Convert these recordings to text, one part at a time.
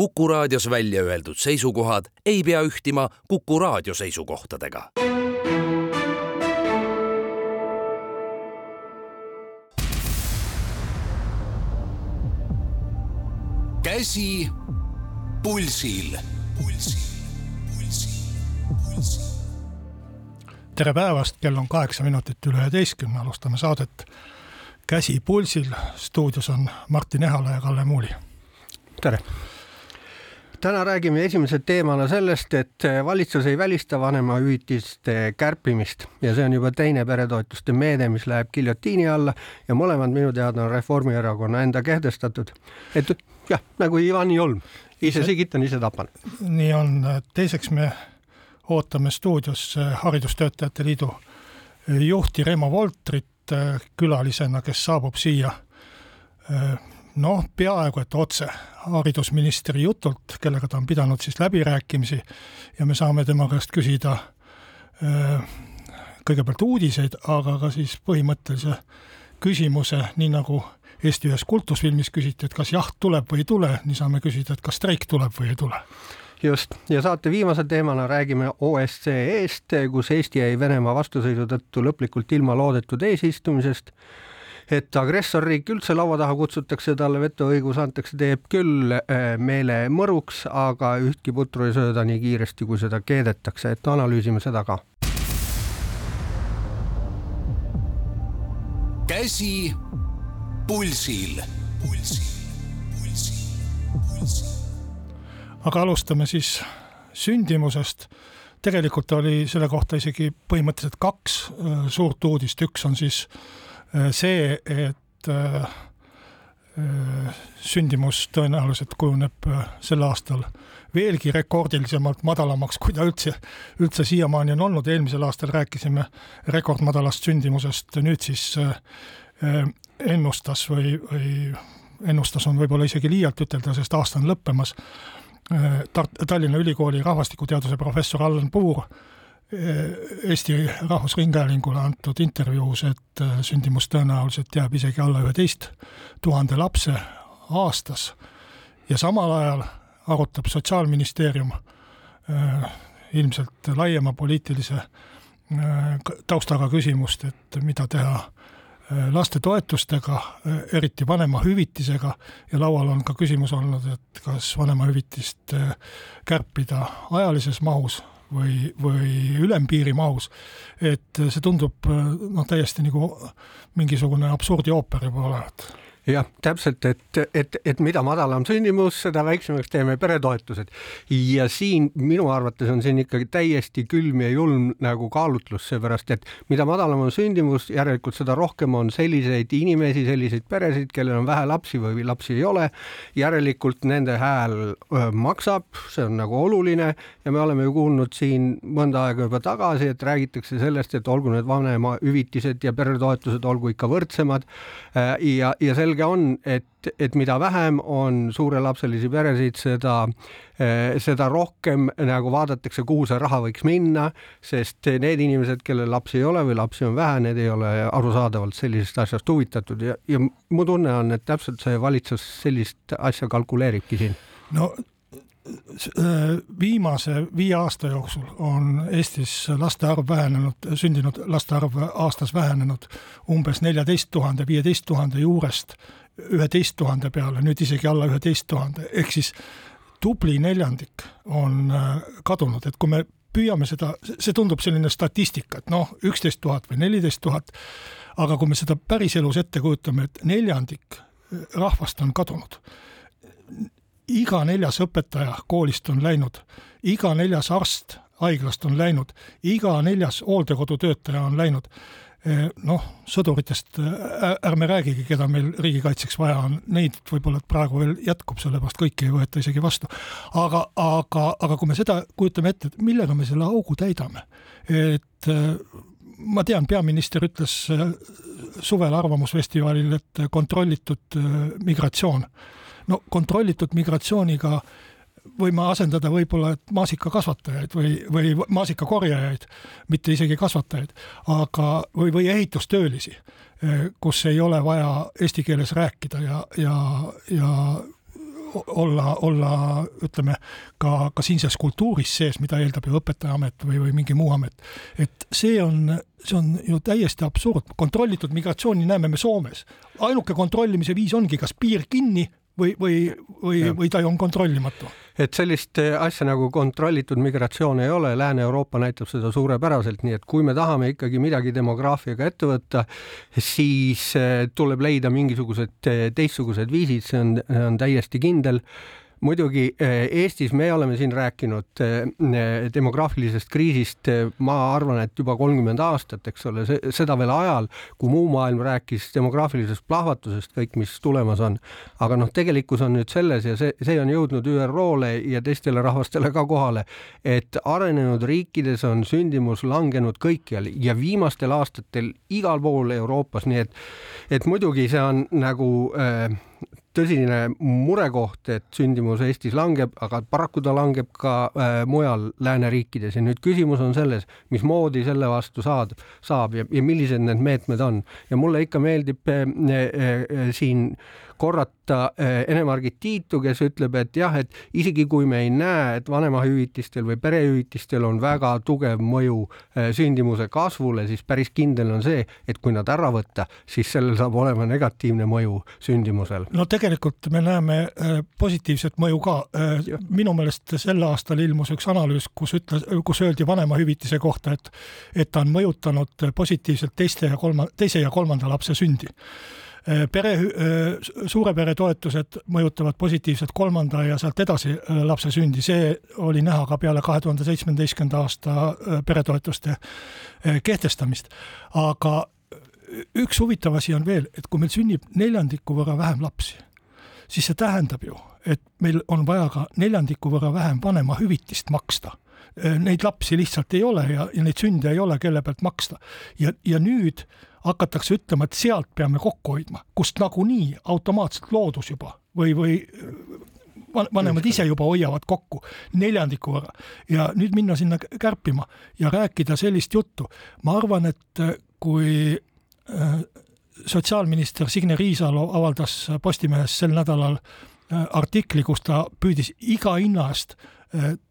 Kuku raadios välja öeldud seisukohad ei pea ühtima Kuku raadio seisukohtadega. käsi pulsil, pulsil, pulsil, pulsil. tere päevast, kell on kaheksa minutit üle üheteistkümne, alustame saadet Käsi pulsil. stuudios on Martin Ehala ja Kalle Muuli. tere täna räägime esimese teemana sellest, et valitsus ei välista vanemahüvitiste kärpimist ja see on juba teine peretoetuste meede, mis läheb giljotiini alla ja mõlemad minu teada on Reformierakonna enda kehtestatud. et jah, nagu Ivan Jolm, ise sigitan, ise tapan. nii on, teiseks me ootame stuudios Haridustöötajate Liidu juhti Reimo Voltrit külalisena, kes saabub siia noh, peaaegu et otse haridusministri jutult, kellega ta on pidanud siis läbirääkimisi ja me saame tema käest küsida äh, kõigepealt uudiseid, aga ka siis põhimõttelise küsimuse, nii nagu Eesti ühes kultusfilmis küsiti, et kas jaht tuleb või ei tule, nii saame küsida, et kas streik tuleb või ei tule. Just, ja saate viimase teemana räägime OSCE-st, kus Eesti jäi Venemaa vastuseisu tõttu lõplikult ilma loodetud eesistumisest et agressorriik üldse laua taha kutsutakse, talle vetoõigus antakse, teeb küll äh, meele mõruks, aga ühtki putru ei sööda nii kiiresti, kui seda keedetakse, et analüüsime seda ka. käsi pulsil, pulsil, pulsil, pulsil. aga alustame siis sündimusest. Tegelikult oli selle kohta isegi põhimõtteliselt kaks äh, suurt uudist, üks on siis see, et äh, äh, sündimus tõenäoliselt kujuneb sel aastal veelgi rekordilisemalt madalamaks, kui ta üldse, üldse siiamaani on olnud, eelmisel aastal rääkisime rekordmadalast sündimusest, nüüd siis ennustas või, või ennustas on võib-olla isegi liialt ütelda, sest aasta on lõppemas, Tart-, Tallinna Ülikooli rahvastikuteaduse professor Allan Puur Eesti Rahvusringhäälingule antud intervjuus, et äh, sündimus tõenäoliselt jääb isegi alla üheteist tuhande lapse aastas. Ja samal ajal arutab Sotsiaalministeerium äh, ilmselt laiema poliitilise äh, taustaga küsimust, et mida teha lastetoetustega, eriti vanemahüvitisega. Ja laual on ka küsimus olnud, et kas vanemahüvitist kärpida ajalises mahus või, või ülempiiri mahus, et see tundub noh, täiesti nagu mingisugune absurdiooper juba olevat jah, täpselt, et, et, et mida madalam sündimus, seda väiksemaks teeme peretoetused. ja siin minu arvates on siin ikkagi täiesti külm ja julm nagu kaalutlus, seepärast et mida madalam on sündimus, järelikult seda rohkem on selliseid inimesi, selliseid peresid, kellel on vähe lapsi või lapsi ei ole. järelikult nende hääl maksab, see on nagu oluline ja me oleme ju kuulnud siin mõnda aega juba tagasi, et räägitakse sellest, et olgu need vanemahüvitised ja peretoetused olgu ikka võrdsemad ja, ja selge selge on, et, et mida vähem on suurelapselisi peresid, seda, eh, seda rohkem nagu vaadatakse, kuhu see raha võiks minna, sest need inimesed, kellel lapsi ei ole või lapsi on vähe, need ei ole arusaadavalt sellisest asjast huvitatud ja, ja mu tunne on, et täpselt see valitsus sellist asja kalkuleeribki siin. no viimase viie aasta jooksul on Eestis laste arv vähenenud, sündinud laste arv aastas vähenenud umbes neljateist tuhande, viieteist tuhande juurest üheteist tuhande peale, nüüd isegi alla üheteist tuhande, ehk siis tubli neljandik on äh, kadunud, et kui me püüame seda, see tundub selline statistika, et noh, üksteist tuhat või neliteist tuhat, aga kui me seda päriselus ette kujutame, et neljandik rahvast on kadunud iga neljas õpetaja koolist on läinud, iga neljas arst haiglast on läinud, iga neljas hooldekodutöötaja on läinud. Eh, noh, sõduritest ärme räägigi, keda meil riigikaitseks vaja on, neid võib-olla praegu veel jätkub, sellepärast kõiki ei võeta isegi vastu. aga, aga, aga kui me seda kujutame ette, et millega me selle augu täidame, et eh, ma tean, peaminister ütles eh, suvel Arvamusfestivalil, et kontrollitud migratsioon no kontrollitud migratsiooniga võime asendada võib-olla maasikakasvatajaid või, või maasikakorjajaid, mitte isegi kasvatajaid, aga, või, või ehitustöölisi, kus ei ole vaja eesti keeles rääkida ja, ja, ja olla, olla ütleme ka, ka siinses kultuuris sees, mida eeldab ju õpetajaamet või, või mingi muu amet. et see on, see on ju täiesti absurd, kontrollitud migratsiooni näeme me Soomes. ainuke kontrollimise viis ongi kas piir kinni või, või, või, või ta on kontrollimatu? Et sellist eh, asja nagu kontrollitud migratsioon ei ole, Lääne-Euroopa näitab seda suurepäraselt, nii et kui me tahame ikkagi midagi demograafiaga ette võtta, siis eh, tuleb leida mingisugused eh, teistsugused viisid, see on, on täiesti kindel muidugi eh, Eestis me oleme siin rääkinud eh, demograafilisest kriisist, eh, ma arvan, et juba kolmkümmend aastat, eks ole, seda veel ajal, kui muu maailm rääkis demograafilisest plahvatusest, kõik, mis tulemas on. aga noh, tegelikkus on nüüd selles ja see, see on jõudnud ÜRO-le ja teistele rahvastele ka kohale, et arenenud riikides on sündimus langenud kõikjal ja viimastel aastatel igal pool Euroopas, nii et, et muidugi see on nagu äh, tõsine murekoht, et sündimus Eestis langeb, aga paraku ta langeb ka äh, mujal lääneriikides. Ja nüüd küsimus on selles, mismoodi selle vastu saad, saab ja, ja millised need meetmed on. Ja mulle ikka meeldib äh, äh, äh siin korrata eh, Ene-Margit Tiitu, kes ütleb, et jah, et isegi kui me ei näe, et vanemahüvitistel või perehüvitistel on väga tugev mõju eh, sündimuse kasvule, siis päris kindel on see, et kui nad ära võtta, siis sellel saab olema negatiivne mõju sündimusel. no tegelikult me näeme eh, positiivset mõju ka. minu meelest sel aastal ilmus üks analüüs, kus ütles, kus öeldi vanemahüvitise kohta, et et ta on mõjutanud positiivselt teiste ja kolma, teise ja kolmanda lapse sündi pere, äh, suure pere toetused mõjutavad positiivselt kolmanda ja sealt edasi äh, lapse sündi, see oli näha ka peale kahe tuhande seitsmeteistkümnenda aasta peretoetuste kehtestamist. aga üks huvitav asi on veel, et kui meil sünnib neljandiku võrra vähem lapsi, siis see tähendab ju, et meil on vaja ka neljandiku võrra vähem vanemahüvitist maksta neid lapsi lihtsalt ei ole ja, ja neid sünde ei ole, kelle pealt maksta. ja, ja nüüd äh, hakatakse ütlema, et sealt peame kokku hoidma, kust nagunii automaatselt loodus juba või, või vanemad ise juba hoiavad kokku neljandiku võrra. Ja nüüd minna sinna kärpima ja rääkida sellist juttu, ma arvan, et äh, kui äh, sotsiaalminister Signe Riisalo avaldas Postimehes sel nädalal äh, artikli, kus ta püüdis iga hinna eest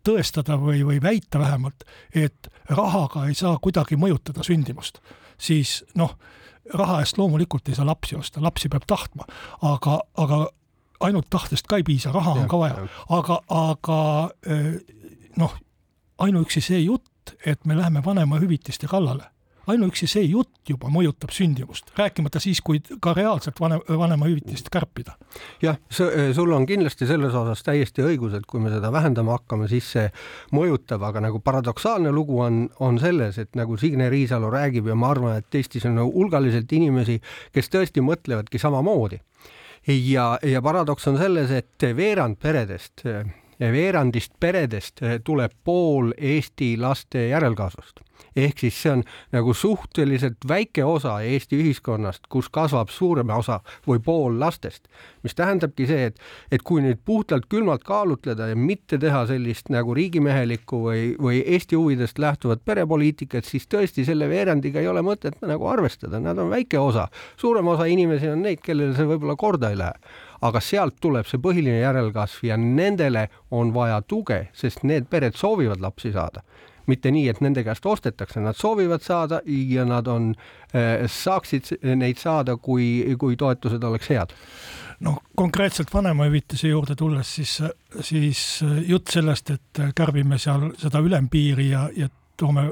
tõestada või, või väita vähemalt, et rahaga ei saa kuidagi mõjutada sündimust. Siis noh, raha eest loomulikult ei saa lapsi osta, lapsi peab tahtma, aga, aga ainult tahtest ka ei piisa, raha on ka vaja, aga, aga eh, noh, ainuüksi see jutt, et me läheme vanemahüvitiste kallale ainuüksi see jutt juba mõjutab sündimust, rääkimata siis, kui ka reaalselt vanem, vanemahüvitist kärpida. jah, sul on kindlasti selles osas täiesti õigus, et kui me seda vähendama hakkame, siis see mõjutab, aga nagu paradoksaalne lugu on, on selles, et nagu Signe Riisalo räägib ja ma arvan, et Eestis on nagu hulgaliselt inimesi, kes tõesti mõtlevadki samamoodi. ja, ja paradoks on selles, et veerand peredest veerandist peredest tuleb pool Eesti laste järelkasvust. Ehk siis see on nagu suhteliselt väike osa Eesti ühiskonnast, kus kasvab suurem osa või pool lastest, mis tähendabki see, et, et kui nüüd puhtalt külmalt kaalutleda ja mitte teha sellist nagu riigimehelikku või, või Eesti huvidest lähtuvat perepoliitikat, siis tõesti selle veerandiga ei ole mõtet nagu arvestada, nad on väike osa. suurem osa inimesi on neid, kellele see võib-olla korda ei lähe aga sealt tuleb see põhiline järelkasv ja nendele on vaja tuge, sest need pered soovivad lapsi saada. Mitte nii, et nende käest ostetakse, nad soovivad saada ja nad on, eh, saaksid neid saada, kui, kui toetused oleks head. Noh, konkreetselt vanemahüvitise juurde tulles, siis, siis jutt sellest, et kärbime seal seda ülempiiri ja, ja toome,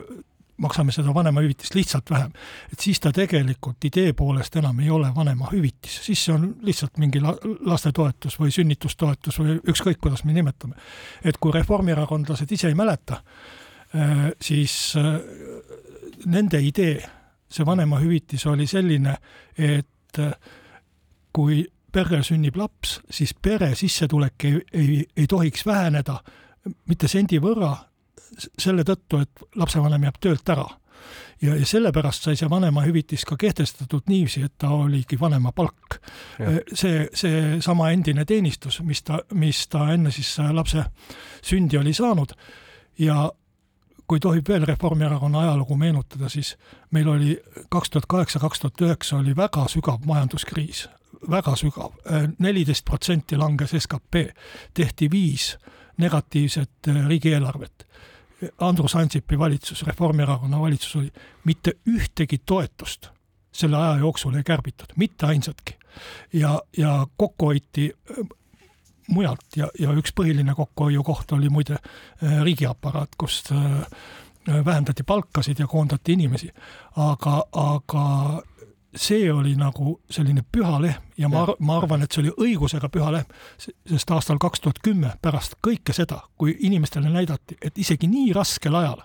maksame seda vanemahüvitist lihtsalt vähem, et siis ta tegelikult idee poolest enam ei ole vanemahüvitis, siis see on lihtsalt mingi la, lastetoetus või sünnitustoetus või ükskõik, kuidas me nimetame. et kui reformierakondlased ise ei mäleta, Äh, siis äh, nende idee, see vanemahüvitis oli selline, et äh, kui perre sünnib laps, siis pere sissetulek ei, ei, ei tohiks väheneda mitte sendi võrra, selle tõttu, et lapsevanem jääb töölt ära. ja, ja sellepärast sai see vanemahüvitis ka kehtestatud niiviisi, et ta oligi vanemapalk. see, seesama endine teenistus, mis ta, mis ta enne siis lapse sündi oli saanud ja kui tohib veel Reformierakonna ajalugu meenutada, siis meil oli kaks tuhat kaheksa, kaks tuhat üheksa oli väga sügav majanduskriis, väga sügav, neliteist protsenti langes skp, tehti viis negatiivset riigieelarvet. Andrus Ansipi valitsus, Reformierakonna valitsus oli, mitte ühtegi toetust selle aja jooksul ei kärbitud, mitte ainsatki. ja, ja kokku hoiti mujalt ja, ja üks põhiline kokkuhoiukoht oli muide äh, riigiaparaat, kus äh, vähendati palkasid ja koondati inimesi. aga, aga see oli nagu selline püha lehm ja ma, ma arvan, et see oli õigusega püha lehm, sest aastal kaks tuhat kümme pärast kõike seda, kui inimestele näidati, et isegi nii raskel ajal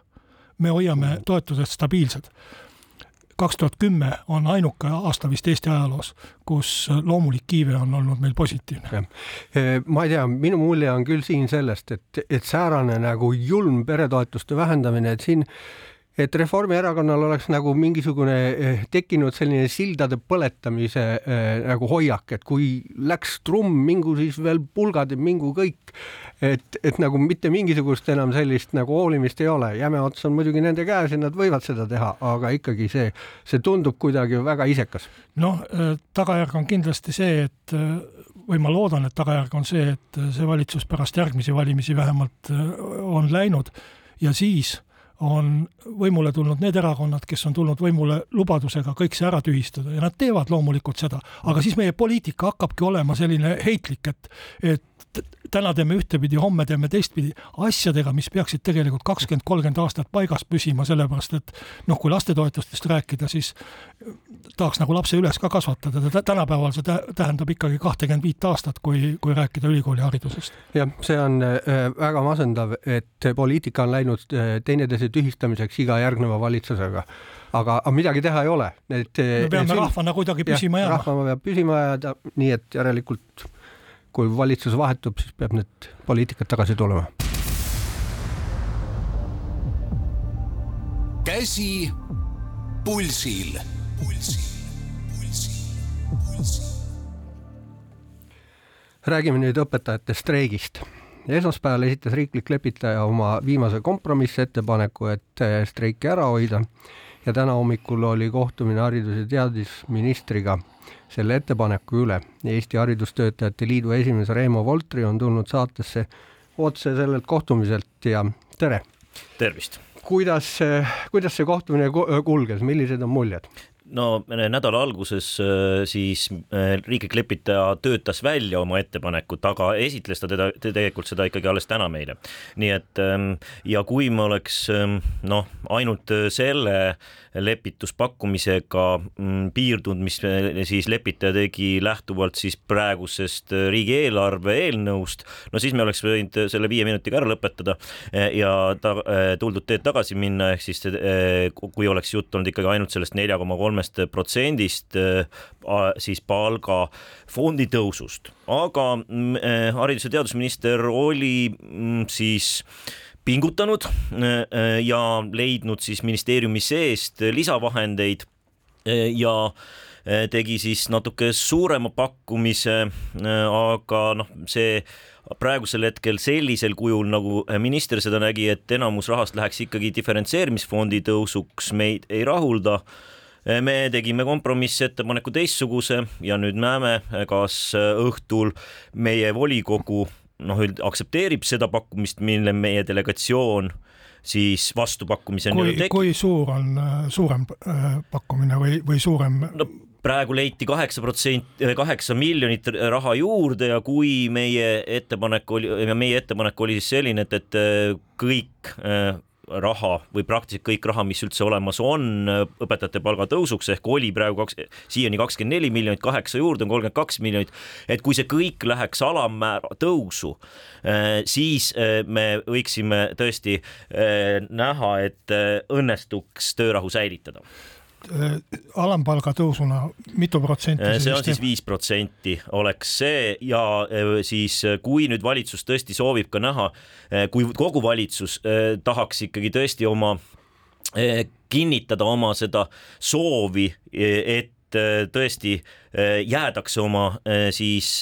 me hoiame toetused stabiilsed. kaks tuhat kümme on ainuke aasta vist Eesti ajaloos, kus loomulik iive on olnud meil positiivne. ma ei tea, minu mulje on küll siin sellest, et, et säärane nagu julm peretoetuste vähendamine, et siin et Reformierakonnal oleks nagu mingisugune eh, tekkinud selline sildade põletamise äh, nagu hoiak, et kui läks trumm, mingu siis veel pulgad ja mingu kõik. et, et nagu mitte mingisugust enam sellist nagu hoolimist ei ole, jäme ots on muidugi nende käes ja nad võivad seda teha, aga ikkagi see, see tundub kuidagi väga isekas. noh, äh, tagajärg on kindlasti see, et või ma loodan, et tagajärg on see, et see valitsus pärast järgmisi valimisi vähemalt on läinud ja siis on võimule tulnud need erakonnad, kes on tulnud võimule lubadusega kõik see ära tühistada ja nad teevad loomulikult seda, aga siis meie poliitika hakkabki olema selline heitlik, et, et täna teeme ühtepidi, homme teeme teistpidi, asjadega, mis peaksid tegelikult kakskümmend, kolmkümmend aastat paigas püsima, sellepärast et noh, kui lastetoetustest rääkida, siis tahaks nagu lapse üles ka kasvatada, tänapäeval see tähendab ikkagi kahtekümmet viit aastat, kui, kui rääkida ülikooliharidusest. jah, see on äh, väga masendav, et poliitika on läinud äh, teineteise tühistamiseks iga järgneva valitsusega aga, aga midagi teha ei ole. et me peame rahvana kuidagi püsima jääma. rahvana peab püsima jääda, nii et järelikult kui valitsus vahetub, siis peab need poliitikad tagasi tulema. käsi pulsil, pulsil, pulsil, pulsil. räägime nüüd õpetajate streigist esmaspäeval esitas riiklik lepitaja oma viimase kompromissettepaneku, et streiki ära hoida ja täna hommikul oli kohtumine haridus- ja teadusministriga selle ettepaneku üle. Eesti Haridustöötajate Liidu esimees Reimo Voltri on tulnud saatesse otse sellelt kohtumiselt ja tere! tervist! kuidas, kuidas see kohtumine kulges, millised on muljed? No nädala alguses äh, siis äh, riiklik lepitaja töötas välja oma ettepanekut, aga esitles ta teda tegelikult seda ikkagi alles täna meile. nii et ähm, ja kui me oleks ähm, noh, ainult selle lepituspakkumisega mm, piirdunud, mis siis lepitaja tegi lähtuvalt siis praegusest riigieelarve eelnõust, no siis me oleks võinud selle viie minutiga ära lõpetada ja ta tuldud teed tagasi minna, ehk siis kui oleks jutt olnud ikkagi ainult sellest nelja koma kolmest kolmest protsendist äh, siis palgafondi tõusust, aga mm, äh, haridus- ja teadusminister oli mm, siis pingutanud äh, ja leidnud siis ministeeriumi seest lisavahendeid ja tegi siis natuke suurema pakkumise, aga noh, see praegusel hetkel sellisel kujul, nagu minister seda nägi, et enamus rahast läheks ikkagi diferentseerimisfondi tõusuks, meid ei rahulda me tegime kompromissettepaneku teistsuguse ja nüüd näeme, kas eh, õhtul meie volikogu noh, aktsepteerib seda pakkumist, mille meie delegatsioon siis vastupakkumiseni kui, kui suur on suurem pakkumine või, või suurem? No, praegu leiti kaheksa protsenti, kaheksa miljonit raha juurde ja kui meie ettepanek oli, meie ettepanek oli siis selline, et, et kõik raha või praktiliselt kõik raha, mis üldse olemas on õpetajate palga tõusuks ehk oli praegu kaks, siiani kakskümmend neli miljonit, kaheksa juurde on kolmkümmend kaks miljonit. et kui see kõik läheks alammäära tõusu, eh, siis eh, me võiksime tõesti eh, näha, et õnnestuks töörahu säilitada alampalga tõusuna mitu protsenti? Äh, see on siis viis protsenti oleks see ja äh, siis, kui nüüd valitsus tõesti soovib ka näha, kui kogu valitsus tahaks ikkagi tõesti oma kinnitada oma seda soovi, et tõesti jäädakse oma siis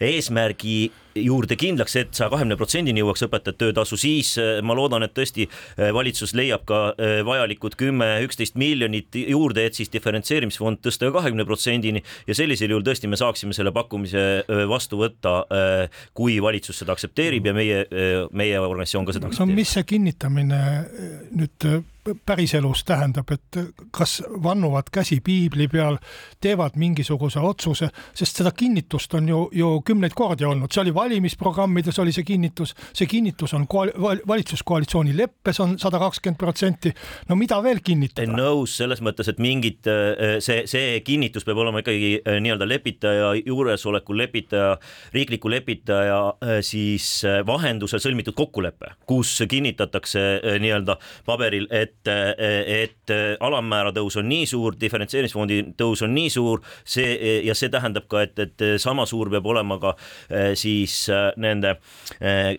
eesmärgi juurde kindlaks, et saja kahekümne protsendini jõuaks õpetajate töötasu, siis äh, ma loodan, et tõesti äh, valitsus leiab ka äh, vajalikud kümme, üksteist miljonit juurde, et siis diferentseerimisfond tõsta kahekümne protsendini ja sellisel juhul tõesti me saaksime selle pakkumise vastu võtta, kui valitsus seda aktsepteerib ja meie, meie organisatsioon ka seda aktsepteerib. no mis see kinnitamine nüüd päriselus tähendab, et kas vannuvad käsi piibli peal, teevad mingisuguse otsuse, sest seda kinnitust on ju, ju kümneid kordi olnud, see oli valimisprogrammides oli see kinnitus, see kinnitus on koal, valitsuskoalitsiooni leppes on sada kakskümmend protsenti. no mida veel kinnitada? nõus selles mõttes, et mingid see, see kinnitus peab olema ikkagi eh, nii-öelda lepitaja juuresolekul, lepitaja, riikliku lepitaja eh, siis vahendusel sõlmitud kokkulepe, kus kinnitatakse nii-öelda paberil, et et, et alammäära tõus on nii suur, diferentseerimisfondi tõus on nii suur, see ja see tähendab ka, et, et sama suur peab olema ka siis nende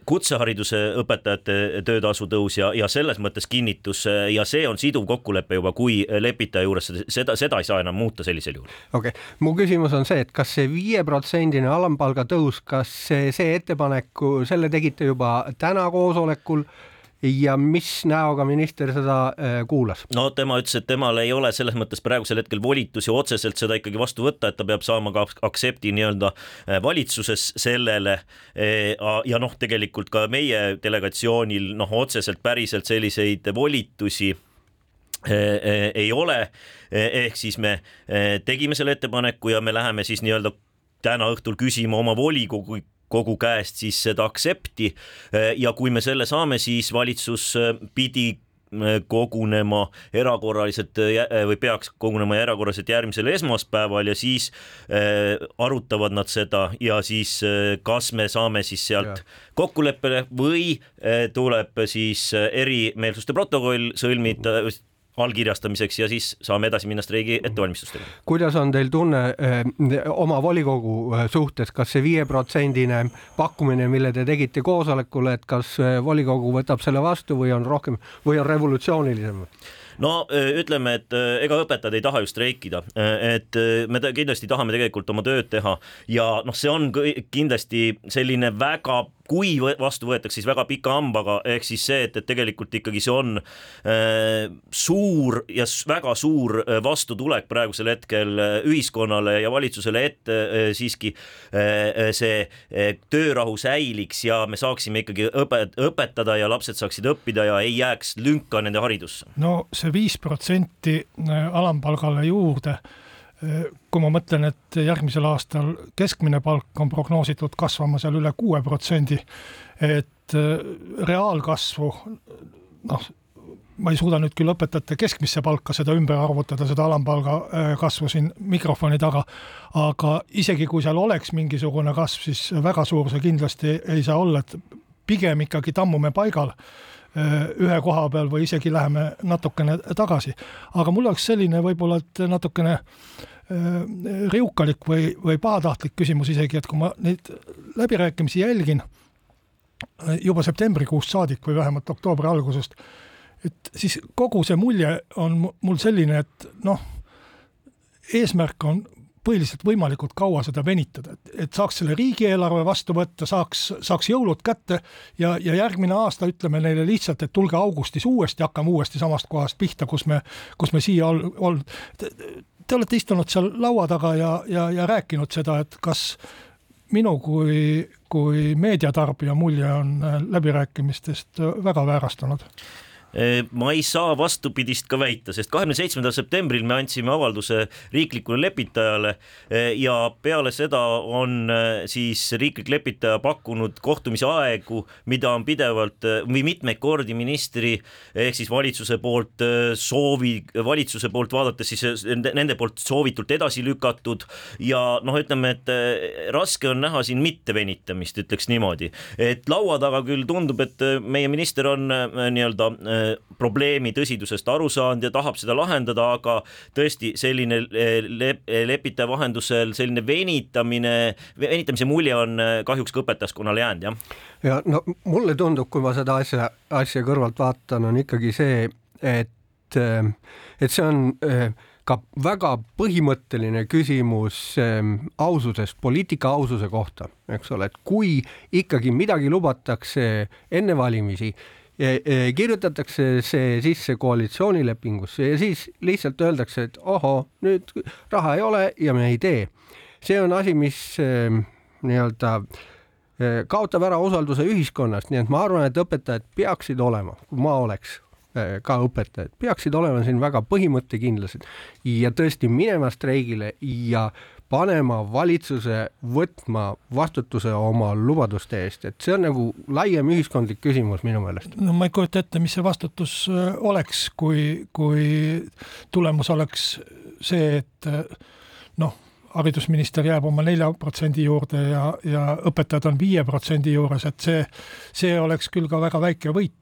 kutsehariduse õpetajate töötasu tõus ja, ja selles mõttes kinnitus ja see on siduv kokkulepe juba, kui lepitaja juures seda, seda ei saa enam muuta sellisel juhul. okei okay., mu küsimus on see, et kas see viieprotsendine alampalga tõus, kas see, see ettepaneku, selle tegite juba täna koosolekul ja mis näoga minister seda äh, kuulas? no tema ütles, et temal ei ole selles mõttes praegusel hetkel volitusi otseselt seda ikkagi vastu võtta, et ta peab saama ka aktsepti nii-öelda äh, valitsuses sellele. Äh, ja noh, tegelikult ka meie delegatsioonil noh, otseselt päriselt selliseid volitusi ei ole. ehk siis me tegime selle ettepaneku ja me läheme siis nii-öelda täna õhtul küsima oma volikogu kogu käest siis seda aktsepti. Ja kui me selle saame, siis valitsus äh, pidi äh, kogunema erakorraliselt äh, või peaks kogunema erakorraliselt järgmisel esmaspäeval ja siis arutavad nad seda ja siis kas me saame siis sealt kokkuleppele või tuleb siis erimeelsuste protokoll sõlmida allkirjastamiseks ja siis saame edasi minna streigi ettevalmistustega. kuidas on teil tunne eh, oma volikogu eh, suhtes, kas see viieprotsendine pakkumine, mille te tegite koosolekule, et kas eh, volikogu võtab selle vastu või on rohkem või on revolutsioonilisem? no ütleme, et ega õpetajad ei taha ju streikida, et me kindlasti tahame tegelikult oma tööd teha ja noh, see on kindlasti selline väga kui vastu võetakse, siis väga pika hambaga, ehk siis see, et, et tegelikult ikkagi see on äh, suur ja väga suur äh, vastutulek praegusel hetkel äh, ühiskonnale ja valitsusele, et äh, siiski äh, see äh, töörahu säiliks ja me saaksime ikkagi õpet-, õpetada ja lapsed saaksid õppida ja ei jääks lünka nende haridusse. no see viis protsenti alampalgale juurde kui ma mõtlen, et järgmisel aastal keskmine palk on prognoositud kasvama seal üle kuue protsendi, et äh, reaalkasvu noh, ma ei suuda nüüd küll õpetajate keskmisse palka seda ümber arvutada, seda alampalga äh, kasvu siin mikrofoni taga, aga isegi kui seal oleks mingisugune kasv, siis väga suur see kindlasti ei saa olla, et pigem ikkagi tammume paigal ühe koha peal või isegi läheme natukene tagasi. aga mul oleks selline võib-olla, et natukene äh, Äh, riukalik või, või pahatahtlik küsimus isegi, et kui ma neid läbirääkimisi jälgin äh, juba septembrikuust saadik või vähemalt oktoobri algusest, et siis kogu see mulje on mul selline, et noh, eesmärk on põhiliselt võimalikult kaua seda venitada, et, et saaks selle riigieelarve vastu võtta, saaks, saaks jõulud kätte ja, ja järgmine aasta ütleme neile lihtsalt, et tulge augustis uuesti, hakkame uuesti samast kohast pihta, kus me, kus me siia olnud te olete istunud seal laua taga ja, ja, ja rääkinud seda, et kas minu kui, kui meediatarbija mulje on läbirääkimistest väga väärastunud ma ei saa vastupidist ka väita, sest kahekümne seitsmendal septembril me andsime avalduse riiklikule lepitajale ja peale seda on siis riiklik lepitaja pakkunud kohtumise aegu, mida on pidevalt või mitmeid kordi ministri ehk siis valitsuse poolt soovi, valitsuse poolt vaadates siis nende poolt soovitult edasi lükatud ja noh, ütleme, et raske on näha siin mittevenitamist, ütleks niimoodi, et laua taga küll tundub, et meie minister on nii-öelda probleemi tõsidusest aru saanud ja tahab seda lahendada, aga tõesti selline lep lepitaja vahendusel selline venitamine, venitamise mulje on äh, kahjuks ka õpetajaskonnale jäänud, jah. ja no mulle tundub, kui ma seda asja, asja kõrvalt vaatan, on ikkagi see, et, et see on ka väga põhimõtteline küsimus aususest, poliitika aususe kohta, eks ole, et kui ikkagi midagi lubatakse enne valimisi kirjutatakse see sisse koalitsioonilepingusse ja siis lihtsalt öeldakse, et ohoo, nüüd raha ei ole ja me ei tee. see on asi, mis ähm, nii-öelda äh, kaotab ära usalduse ühiskonnast, nii et ma arvan, et õpetajad peaksid olema, kui ma oleks äh, ka õpetajad, peaksid olema siin väga põhimõttekindlased ja tõesti minema streigile ja panema valitsuse võtma vastutuse oma lubaduste eest, et see on nagu laiem ühiskondlik küsimus minu meelest. no ma ei kujuta ette, mis see vastutus äh, oleks, kui, kui tulemus oleks see, et äh, noh, haridusminister jääb oma nelja protsendi juurde ja, ja õpetajad on viie protsendi juures, et see, see oleks küll ka väga väike võit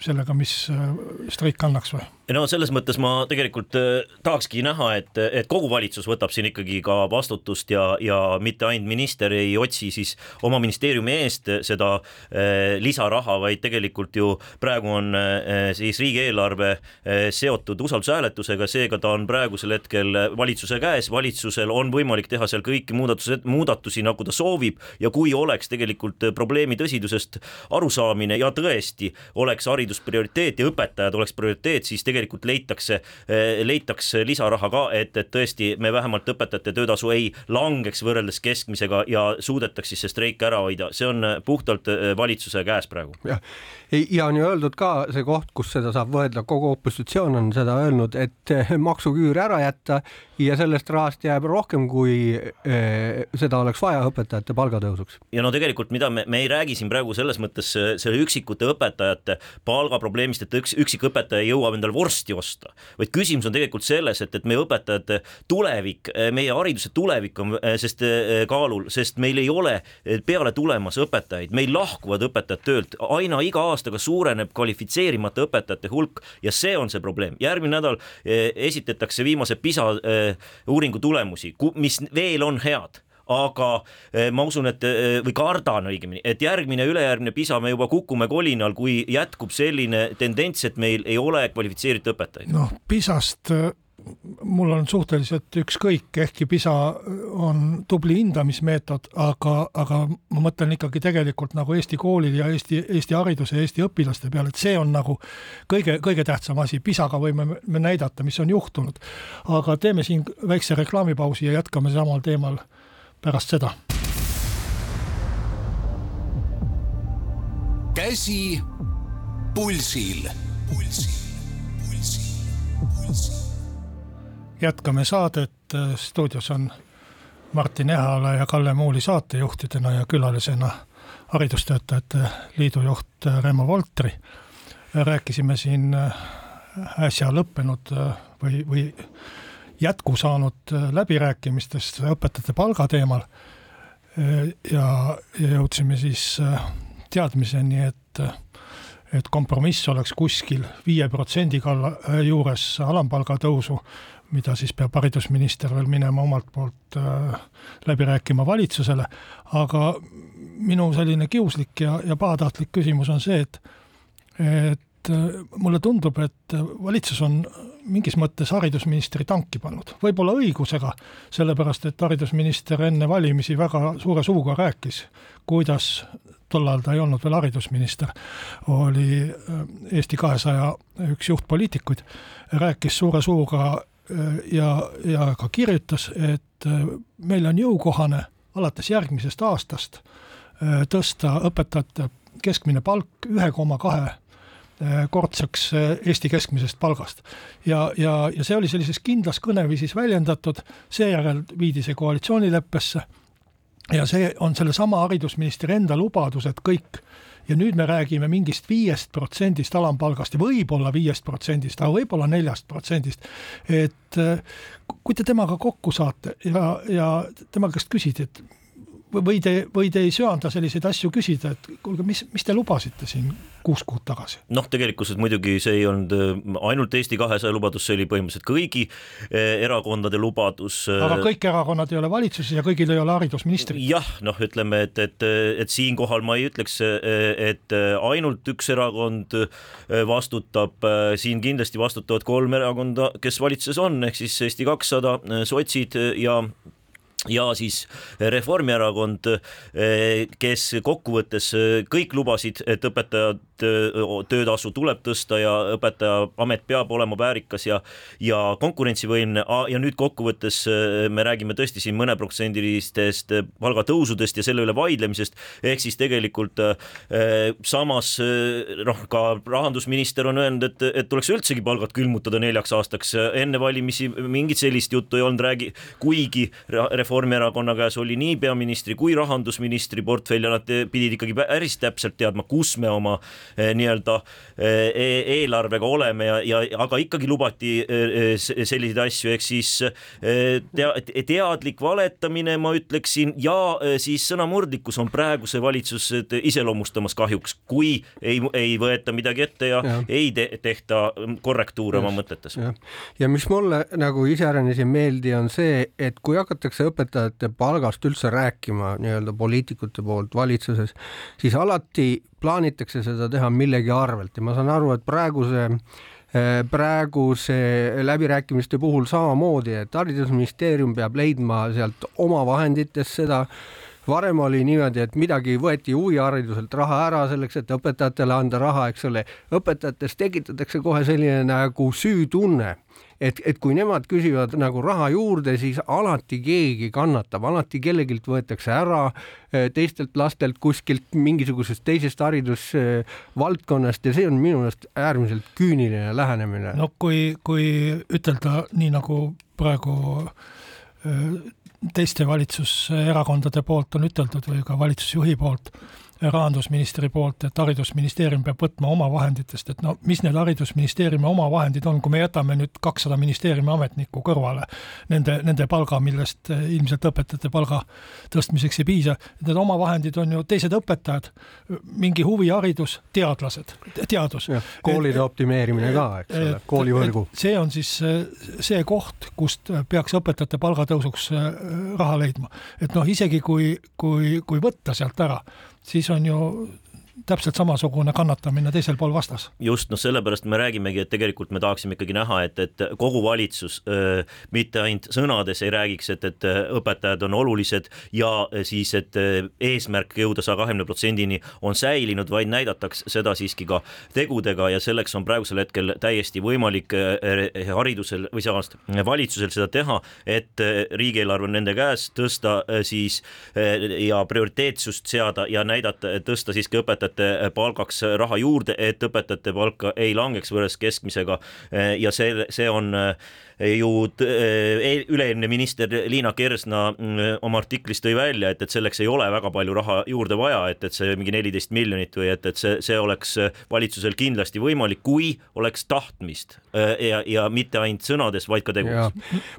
sellega, mis äh, streik annaks või? no selles mõttes ma tegelikult äh, tahakski näha, et, et kogu valitsus võtab siin ikkagi ka vastutust ja, ja mitte ainult minister ei otsi siis oma ministeeriumi eest seda äh, lisaraha, vaid tegelikult ju praegu on äh, siis riigieelarve äh, seotud usaldushääletusega, seega ta on praegusel hetkel valitsuse käes, valitsusel on võimalik teha seal kõiki muudatused, muudatusi, nagu ta soovib ja kui oleks tegelikult probleemi tõsidusest arusaamine ja tõesti oleks haridus prioriteet ja õpetajad oleks prioriteet, siis tegelikult tegelikult leitakse, eh, leitakse lisaraha ka, et, et tõesti me vähemalt õpetajate töötasu ei langeks võrreldes keskmisega ja suudetaks siis see streik ära hoida, see on puhtalt eh, valitsuse käes praegu. jah, ja on ju öeldud ka see koht, kus seda saab võelda, kogu opositsioon on seda öelnud, et eh, maksuküür ära jätta ja sellest rahast jääb rohkem, kui eh, seda oleks vaja õpetajate palgatõusuks. ja no tegelikult, mida me, me ei räägi siin praegu selles mõttes selle üksikute õpetajate palgaprobleemist, et üks üksik õpetaja jõuab endale vorsti osta, vaid küsimus on tegelikult selles, et, et meie õpetajate tulevik, meie hariduse tulevik on sest kaalul, sest meil ei ole peale tulemas õpetajaid, meil lahkuvad õpetajad töölt aina iga aastaga suureneb kvalifitseerimata õpetajate hulk ja see on see probleem. järgmine nädal eh, esitatakse viimase PISA eh, uuringu tulemusi, mis veel on head aga eh, ma usun, et või kardan õigemini, et järgmine, ülejärgmine PISA me juba kukume kolinal, kui jätkub selline tendents, et meil ei ole kvalifitseeritud õpetajaid. noh, PISA-st mul on suhteliselt ükskõik, ehkki PISA on tubli hindamismeetod, aga, aga ma mõtlen ikkagi tegelikult nagu Eesti koolil ja Eesti, Eesti hariduse ja Eesti õpilaste peale, et see on nagu kõige, kõige tähtsam asi, PISA-ga võime me näidata, mis on juhtunud. aga teeme siin väikse reklaamipausi ja jätkame samal teemal pärast seda. käsi pulsil, pulsil, pulsil, pulsil jätkame saadet, stuudios on Martin Ehala ja Kalle Muuli saatejuhtidena ja külalisena Haridustöötajate Liidu juht Remo Voltri. rääkisime siin äsja lõppenud või, või jätku saanud läbirääkimistest õpetajate palga teemal. ja, ja jõudsime siis teadmiseni, et et kompromiss oleks kuskil viie protsendi kalla juures alampalga tõusu mida siis peab haridusminister veel minema omalt poolt äh, läbi rääkima valitsusele, aga minu selline kiuslik ja, ja pahatahtlik küsimus on see, et et äh, mulle tundub, et valitsus on mingis mõttes haridusministri tanki pannud, võib-olla õigusega, sellepärast et haridusminister enne valimisi väga suure suuga rääkis, kuidas tol ajal ta ei olnud veel haridusminister, oli äh, Eesti kahesaja üks juhtpoliitikuid, rääkis suure suuga ja, ja ka kirjutas, et äh, meil on jõukohane alates järgmisest aastast äh, tõsta õpetajate keskmine palk ühe koma kahe äh, kordseks Eesti keskmisest palgast. ja, ja, ja see oli sellises kindlas kõneviisis väljendatud, seejärel viidi see koalitsioonileppesse ja see on sellesama haridusministri enda lubadus, et kõik ja nüüd me räägime mingist viiest protsendist alampalgast ja võib-olla viiest protsendist, aga võib-olla neljast protsendist. et äh, kui te temaga kokku saate ja, ja tema käest küsida, et või te, või te ei söanda selliseid asju küsida, et kuulge, mis, mis te lubasite siin kuus kuud tagasi? noh, tegelikkuses muidugi see ei olnud äh, ainult Eesti kahesaja lubadus, see oli põhimõtteliselt kõigi äh, erakondade lubadus. Äh, aga kõik erakonnad ei ole valitsuses ja kõigil ei ole haridusministrit. jah, noh, ütleme, et, et, et siinkohal ma ei ütleks, et ainult üks erakond vastutab, siin kindlasti vastutavad kolm erakonda, kes valitsuses on, ehk siis Eesti kakssada, sotsid ja ja siis Reformierakond, kes kokkuvõttes kõik lubasid, et õpetajad töötasu tuleb tõsta ja õpetajaamet peab olema väärikas ja ja konkurentsivõimeline. Ja nüüd kokkuvõttes me räägime tõesti siin mõneprotsendilistest palgatõusudest ja selle üle vaidlemisest, ehk siis tegelikult samas noh, ka rahandusminister on öelnud, et, et tuleks üldsegi palgad külmutada neljaks aastaks, enne valimisi mingit sellist juttu ei olnud, räägi, kuigi Reformierakonna käes oli nii peaministri kui rahandusministri portfell ja nad pidid ikkagi päris täpselt teadma, kus me oma Eh, nii-öelda eh, e-, eelarvega oleme ja, ja aga ikkagi lubati eh, selliseid asju, ehk siis tea, teadlik valetamine, ma ütleksin, ja siis sõnamurdlikkus on praeguse valitsuse iseloomustamas kahjuks, kui ei, ei võeta midagi ette ja, ja. ei te, tehta korrektuure oma mõtetes. ja mis mulle nagu iseäranis ei meeldi, on see, et kui hakatakse õpetajate palgast üldse rääkima nii-öelda poliitikute poolt valitsuses, siis alati plaanitakse seda teha millegi arvelt. Ja ma saan aru, et praeguse eh, praeguse läbirääkimiste puhul samamoodi, et haridusministeerium peab leidma sealt oma vahenditest seda. Varem oli niimoodi, et midagi võeti huvihariduselt raha ära selleks, et õpetajatele anda raha, eks ole, õpetajates tekitatakse kohe selline nagu süütunne et, et kui nemad küsivad nagu raha juurde, siis alati keegi kannatab, alati kellegilt võetakse ära, eh, teistelt lastelt kuskilt mingisugusest teisest haridusvaldkonnast ja see on minu meelest äärmiselt küüniline lähenemine. no kui, kui ütelda nii nagu praegu eh, teiste valitsuserakondade poolt on üteldud või ka valitsusjuhi poolt, rahandusministri poolt, et haridusministeerium peab võtma oma vahenditest, et no mis need haridusministeeriumi omavahendid on, kui me jätame nüüd kakssada ministeeriumi ametnikku kõrvale, nende, nende palga, millest eh, ilmselt õpetajate palga tõstmiseks ei piisa, need omavahendid on ju teised õpetajad, mingi huviharidus, teadlased, teadus. koolide optimeerimine ka, eks ole, koolivõrgu. see on siis eh, see koht, kust peaks õpetajate palgatõusuks eh, raha leidma. et noh, isegi kui, kui, kui võtta sealt ära, siis on ju täpselt samasugune kannatamine teisel pool vastas. just, noh, sellepärast me räägimegi, et tegelikult me tahaksime ikkagi näha, et, et kogu valitsus öö, mitte ainult sõnades ei räägiks, et, et õpetajad on olulised ja siis, et eesmärk jõuda saja kahekümne protsendini on säilinud, vaid näidataks seda siiski ka tegudega ja selleks on praegusel hetkel täiesti võimalik haridusel või samas valitsusel seda teha, et riigieelarve on nende käes, tõsta siis ja prioriteetsust seada ja näidata, tõsta siiski õpetajate õpetajate palgaks raha juurde, et õpetajate palk ei langeks võrreldes keskmisega. Ja see, see on ju e-, üle-eelmine minister Liina Kersna mm, oma artiklis tõi välja, et, et selleks ei ole väga palju raha juurde vaja, et, et see mingi neliteist miljonit või et, et see, see oleks valitsusel kindlasti võimalik, kui oleks tahtmist ja, ja mitte ainult sõnades, vaid ka tegudes.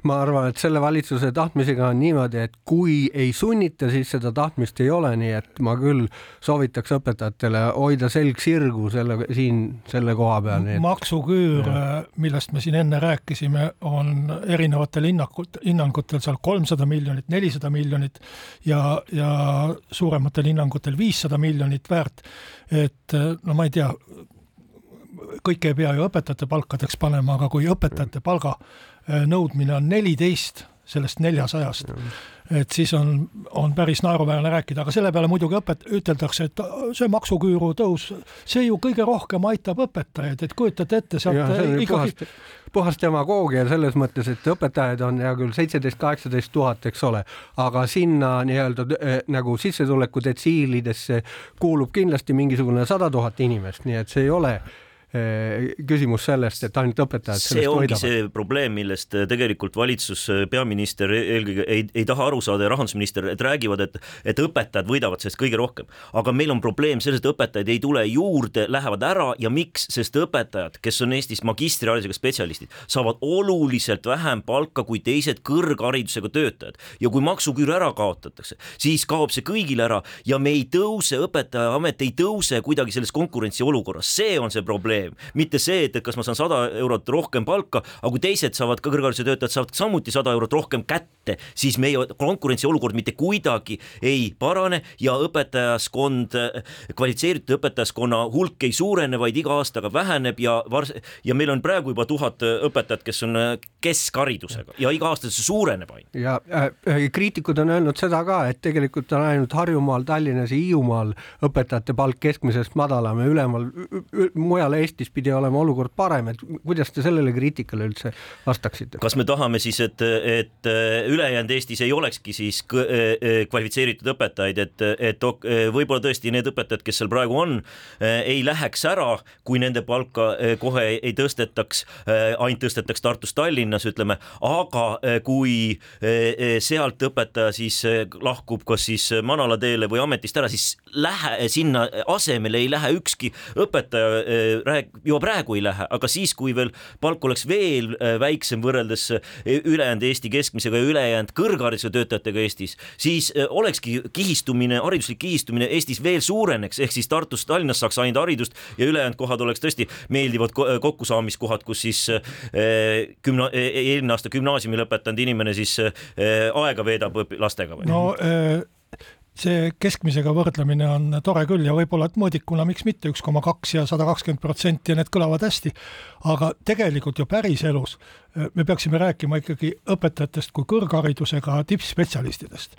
ma arvan, et selle valitsuse tahtmisega on niimoodi, et kui ei sunnita, siis seda tahtmist ei ole, nii et ma küll soovitaks õpetajatele hoida selg sirgu selle siin selle koha peal. maksuküür, millest me siin enne rääkisime, on erinevatel hinnakut-, hinnangutel seal kolmsada miljonit, nelisada miljonit ja, ja suurematel hinnangutel viissada miljonit väärt. et no ma ei tea, kõike ei pea ju õpetajate palkadeks panema, aga kui õpetajate palga eh, nõudmine on neliteist sellest neljasajast, et siis on, on päris naeruväärne rääkida, aga selle peale muidugi õpet-, üteldakse, et see maksuküüru tõus, see ju kõige rohkem aitab õpetajaid, et kujutate ette, sealt ikkagi puhast, puhas demagoogia selles mõttes, et õpetajaid on hea küll seitseteist, kaheksateist tuhat, eks ole, aga sinna nii-öelda äh, nagu sissetuleku detsiilidesse kuulub kindlasti mingisugune sada tuhat inimest, nii et see ei ole küsimus sellest, et ainult õpetajad see ongi võidavad. see probleem, millest tegelikult valitsus, peaminister eelkõige ei, ei taha aru saada ja rahandusminister, et räägivad, et, et õpetajad võidavad sellest kõige rohkem. aga meil on probleem selles, et õpetajaid ei tule juurde, lähevad ära ja miks, sest õpetajad, kes on Eestis magistriharidusega spetsialistid, saavad oluliselt vähem palka kui teised kõrgharidusega töötajad ja kui maksuküür ära kaotatakse, siis kaob see kõigile ära ja me ei tõuse, õpetajaamet ei tõuse kuidagi selles konkurentsiolukorras, see on see probleem probleem, mitte see, et, et kas ma saan sada eurot rohkem palka, aga kui teised saavad ka kõrghariduse töötajad saavad samuti sada eurot rohkem kätte, siis meie konkurentsiolukord mitte kuidagi ei parane ja õpetajaskond, kvalifitseeritud õpetajaskonna hulk ei suurene, vaid iga aastaga väheneb ja vars- ja meil on praegu juba tuhat õpetajat, kes on keskharidusega ja iga aasta see suureneb ainult. ja äh, kriitikud on öelnud seda ka, et tegelikult on ainult Harjumaal, Tallinnas ja Hiiumaal õpetajate palk keskmisest madalam ja ülemal mujal Eestis Eestis pidi olema olukord parem, et kuidas te sellele kriitikale üldse vastaksite? kas me tahame siis, et, et ülejäänud Eestis ei olekski siis kvalifitseeritud õpetajaid, et, et võib-olla tõesti need õpetajad, kes seal praegu on, ei läheks ära, kui nende palka kohe ei tõstetaks, ainult tõstetaks Tartus, Tallinnas, ütleme, aga kui sealt õpetaja siis lahkub kas siis manala teele või ametist ära, siis lähe sinna asemele ei lähe ükski õpetaja praegu, juba praegu ei lähe, aga siis, kui veel palk oleks veel äh, väiksem võrreldes äh, ülejäänud Eesti keskmisega ja ülejäänud kõrghariduse töötajatega Eestis, siis äh, olekski kihistumine, hariduslik kihistumine Eestis veel suureneks, ehk siis Tartust, Tallinnast saaks ainult haridust ja ülejäänud kohad oleks tõesti meeldivad kokkusaamiskohad, kus siis kümna-, e-, eelmine aasta gümnaasiumi lõpetanud inimene siis aega veedab lastega või? no äh see keskmisega võrdlemine on tore küll ja võib-olla, et mõõdikuna miks mitte üks koma kaks ja sada kakskümmend protsenti ja need kõlavad hästi, aga tegelikult ju päriselus eh, me peaksime rääkima ikkagi õpetajatest kui kõrgharidusega tippspetsialistidest.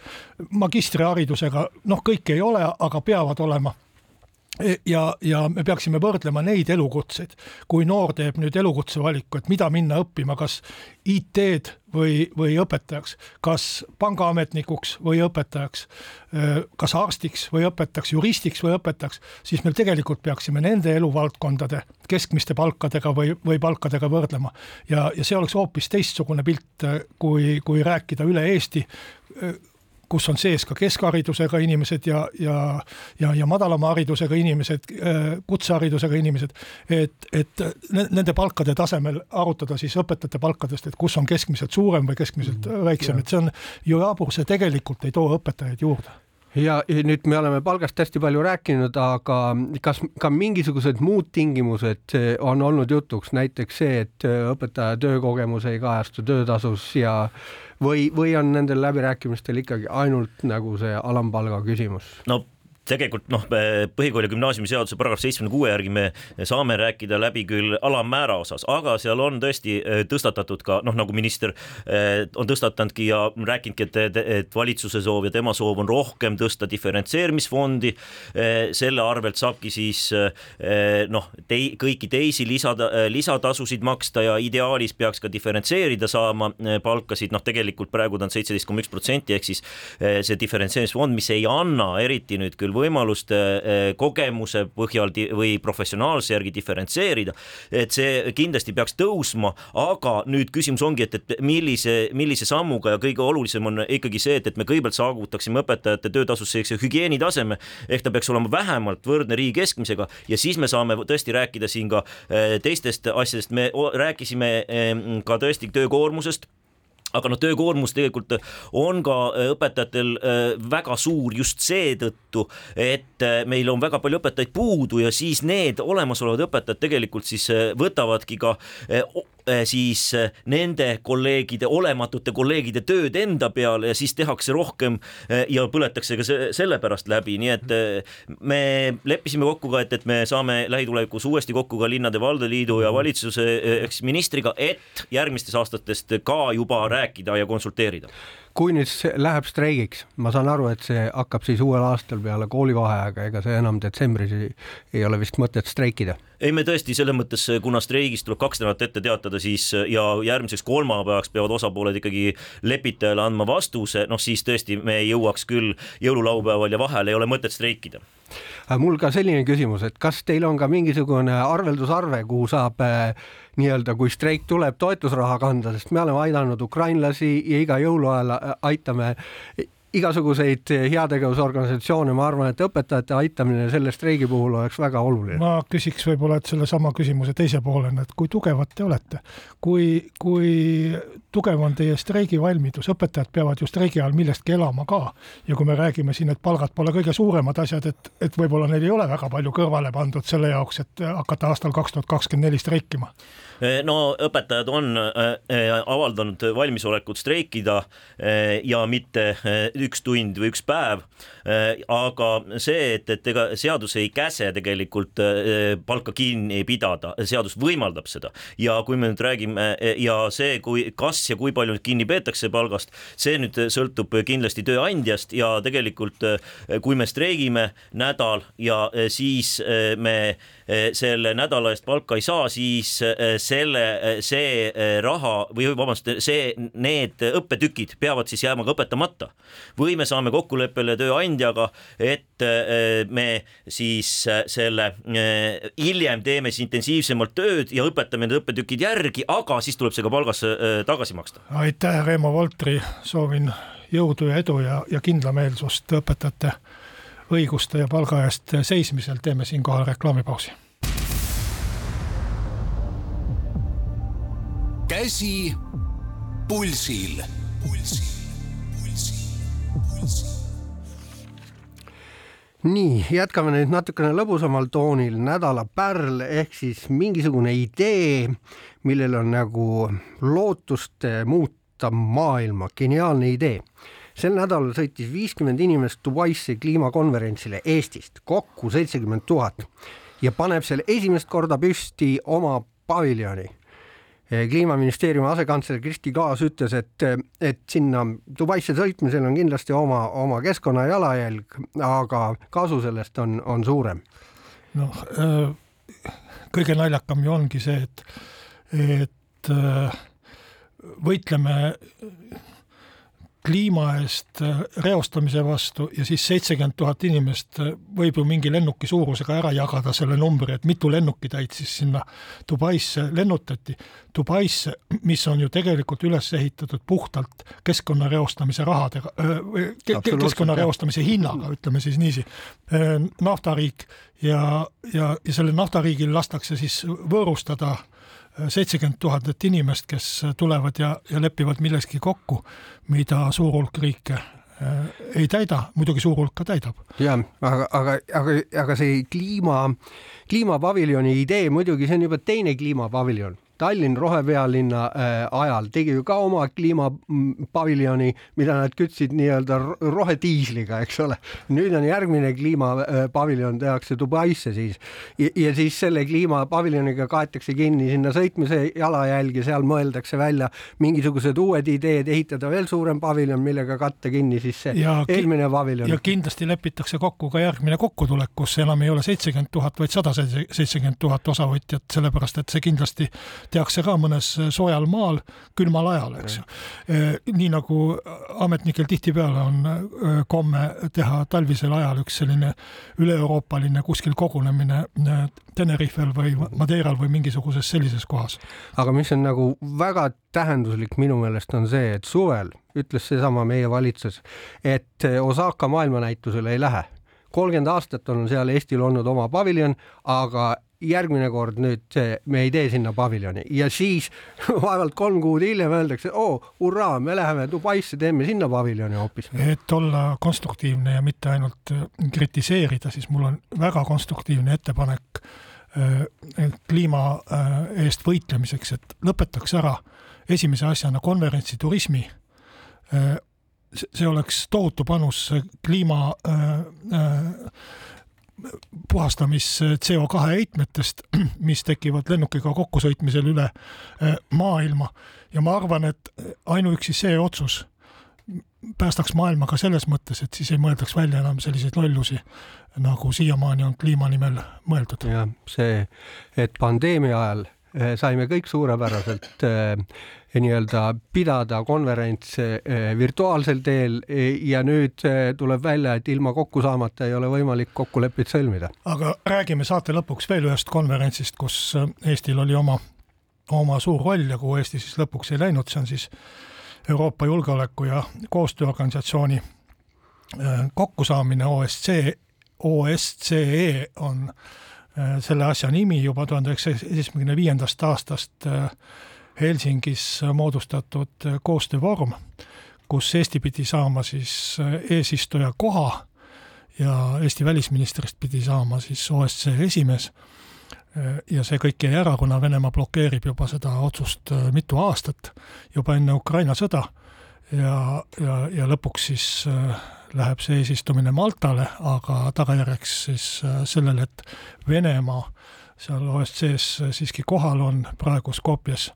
magistriharidusega noh, kõik ei ole, aga peavad olema ja, ja me peaksime võrdlema neid elukutseid, kui noor teeb nüüd elukutse valiku, et mida minna õppima, kas IT-d või, või õpetajaks, kas pangaametnikuks või õpetajaks, kas arstiks või õpetajaks, juristiks või õpetajaks, siis me tegelikult peaksime nende eluvaldkondade keskmiste palkadega või, või palkadega võrdlema. ja, ja see oleks hoopis teistsugune pilt, kui, kui rääkida üle Eesti kus on sees ka keskharidusega inimesed ja, ja, ja, ja madalama haridusega inimesed, kutseharidusega inimesed, et, et nende palkade tasemel arutada siis õpetajate palkadest, et kus on keskmiselt suurem või keskmiselt mm, väiksem, et see on ju jabur, see tegelikult ei too õpetajaid juurde ja nüüd me oleme palgast hästi palju rääkinud, aga kas ka mingisugused muud tingimused on olnud jutuks, näiteks see, et õpetaja töökogemus ei kajastu töötasus ja või, või on nendel läbirääkimistel ikkagi ainult nagu see alampalga küsimus? no tegelikult noh, põhikooli ja gümnaasiumiseaduse paragrahv seitsmekümne kuue järgi me saame rääkida läbi küll alammäära osas, aga seal on tõesti äh, tõstatatud ka noh, nagu minister äh, on tõstatanudki ja rääkinudki, et, et valitsuse soov ja tema soov on rohkem tõsta diferentseerimisfondi. Äh, selle arvelt saabki siis noh, tei-, kõiki teisi lisada, lisatasusid maksta ja ideaalis peaks ka diferentseerida saama palkasid, noh, tegelikult praegu ta on seitseteist koma üks protsenti, ehk siis see diferentseerimisfond, mis ei anna eriti nüüd küll küll võimalust eh, kogemuse põhjal või professionaalse järgi diferentseerida, et see kindlasti peaks tõusma, aga nüüd küsimus ongi, et, et millise, millise sammuga ja kõige olulisem on ikkagi see, et, et me kõigepealt saavutaksime õpetajate töötasus sellise hügieenitaseme, ehk ta peaks olema vähemalt võrdne riigi keskmisega ja siis me saame tõesti rääkida siin ka eh, teistest asjadest, me rääkisime eh, ka tõesti töökoormusest aga noh, töökoormus tegelikult on ka äh, õpetajatel äh, väga suur just seetõttu, et äh, meil on väga palju õpetajaid puudu ja siis need olemasolevad õpetajad tegelikult siis võtavadki ka Äh, siis äh, nende kolleegide, olematute kolleegide tööd enda peale ja siis tehakse rohkem äh, ja põletakse ka selle pärast läbi, nii et me leppisime kokku ka, et, et me saame lähitulevikus uuesti kokku ka linnade-valdade liidu ja valitsuse eks ministriga, et järgmistest aastatest ka juba rääkida ja konsulteerida kui nüüd läheb streigiks, ma saan aru, et see hakkab siis uuel aastal peale koolivaheaega, ega see enam detsembris ei, ei ole vist mõtet streikida? ei, me tõesti selles mõttes, kuna streigist tuleb kaks nädalat ette teatada, siis ja järgmiseks kolmapäevaks peavad osapooled ikkagi lepitajale andma vastuse, noh siis tõesti me ei jõuaks küll jõululaupäeval ja vahel ei ole mõtet streikida mul ka selline küsimus, et kas teil on ka mingisugune arveldusarve, kuhu saab äh, nii-öelda, kui streik tuleb, toetusraha kanda, sest me oleme aidanud ukrainlasi ja iga jõuluajal äh, aitame igasuguseid heategevusorganisatsioone, ma arvan, et õpetajate aitamine selle streigi puhul oleks väga oluline. ma küsiks võib-olla, et sellesama küsimuse teise poolena, et kui tugevad te olete, kui, kui tugev on teie streigivalmidus, õpetajad peavad ju streigi ajal millestki elama ka. Ja kui me räägime siin, et palgad pole kõige suuremad asjad, et, et võib-olla neil ei ole väga palju kõrvale pandud selle jaoks, et hakata aastal kaks tuhat kakskümmend neli streikima no õpetajad on äh, avaldanud valmisolekut streikida äh, ja mitte äh, üks tund või üks päev. aga see, et, et ega seadus ei käse tegelikult palka kinni pidada, seadus võimaldab seda ja kui me nüüd räägime ja see, kui, kas ja kui palju nüüd kinni peetakse palgast, see nüüd sõltub kindlasti tööandjast ja tegelikult kui me streigime nädal ja siis me selle nädala eest palka ei saa, siis selle, see raha või vabandust, see, need õppetükid peavad siis jääma ka õpetamata või me saame kokkuleppele tööandjaga, et me siis selle hiljem teeme siis intensiivsemalt tööd ja õpetame need õppetükid järgi, aga siis tuleb see ka palgasse tagasi maksta. aitäh, Reemo Voltri, soovin jõudu ja edu ja, ja kindlameelsust õpetajate õiguste ja palga eest seismisel, teeme siinkohal reklaamipausi. käsi pulsil, pulsil. Nii, jätkame nüüd natukene lõbusamal toonil, nädala pärl ehk siis mingisugune idee, millel on nagu lootust muuta maailma, geniaalne idee. Sel nädalal sõitis viiskümmend inimest Dubaisse kliimakonverentsile Eestist, kokku seitsekümmend tuhat ja paneb seal esimest korda püsti oma paviljoni Eh, kliimaministeeriumi asekantsler Kristi Kaas ütles, et, et sinna Dubaisse sõitmisel on kindlasti oma, oma keskkonna jalajälg, aga kasu sellest on, on suurem. noh, äh, kõige naljakam ju ongi see, et, et äh, võitleme kliima eest äh, reostamise vastu ja siis seitsekümmend tuhat inimest äh, võib ju mingi lennuki suurusega ära jagada selle numbri, et mitu lennukitäit siis sinna Dubaisse lennutati. Dubaisse, mis on ju tegelikult üles ehitatud puhtalt keskkonna reostamise rahadega, keskkonna reostamise hinnaga, ütleme siis niiviisi, naftariik ja, ja, ja sellel naftariigil lastakse siis võõrustada seitsekümmend tuhandet inimest, kes tulevad ja, ja lepivad milleski kokku, mida suur hulk riike äh, ei täida, muidugi suur hulk ka täidab. ja aga, aga, aga, aga see kliima, kliimapaviljoni idee muidugi, see on juba teine kliimapaviljon Tallinn rohepealinna äh, ajal tegi ju ka oma kliimapaviljoni, mida nad kütsid nii-öelda rohediisliga, eks ole. nüüd on järgmine kliimapaviljon tehakse Dubaisse siis ja, ja siis selle kliimapaviljoniga kaetakse kinni sinna sõitmise jalajälg ja seal mõeldakse välja mingisugused uued ideed, ehitada veel suurem paviljon, millega katta kinni siis see ja eelmine paviljon. ja kindlasti lepitakse kokku ka järgmine kokkutulek, kus enam ei ole seitsekümmend tuhat, vaid sada seitsekümmend tuhat osavõtjat, sellepärast et see kindlasti tehakse ka mõnes soojal maal külmal ajal, eks ju. nii nagu ametnikel tihtipeale on komme teha talvisel ajal üks selline üle-euroopaline kuskil kogunemine Tenerifel või Madeiral või mingisuguses sellises kohas. aga mis on nagu väga tähenduslik minu meelest on see, et suvel ütles seesama meie valitsus, et Osaka maailmanäitusele ei lähe kolmkümmend aastat on seal Eestil olnud oma paviljon, aga järgmine kord nüüd see, me ei tee sinna paviljoni ja siis vaevalt kolm kuud hiljem öeldakse, oo, hurraa, me läheme Dubaisse, teeme sinna paviljoni hoopis. et olla konstruktiivne ja mitte ainult äh, kritiseerida, siis mul on väga konstruktiivne ettepanek äh, kliima äh, eest võitlemiseks, et lõpetaks ära esimese asjana konverentsiturismi see oleks tohutu panus kliima puhastamis CO2 heitmetest, mis tekivad lennukiga kokkusõitmisel üle eh, maailma ja ma arvan, et ainuüksi see otsus päästaks maailma ka selles mõttes, et siis ei mõeldaks välja enam selliseid lollusi, nagu siiamaani on kliima nimel mõeldud. jah, see, et pandeemia ajal saime kõik suurepäraselt nii-öelda pidada konverentse virtuaalsel teel ja nüüd tuleb välja, et ilma kokku saamata ei ole võimalik kokkulepet sõlmida. aga räägime saate lõpuks veel ühest konverentsist, kus Eestil oli oma, oma suur roll ja kuhu Eesti siis lõpuks ei läinud, see on siis Euroopa Julgeoleku ja Koostööorganisatsiooni kokkusaamine OSCE, OSCE on selle asja nimi juba tuhande üheksasaja seitsmekümne viiendast aastast Helsingis moodustatud koostöövorm, kus Eesti pidi saama siis eesistuja koha ja Eesti välisministrist pidi saama siis OSCE esimees. ja see kõik jäi ära, kuna Venemaa blokeerib juba seda otsust mitu aastat, juba enne Ukraina sõda ja, ja, ja lõpuks siis läheb see eesistumine Maltale, aga tagajärjeks siis sellele, et Venemaa seal OSCE-s siiski kohal on praegu Skopjes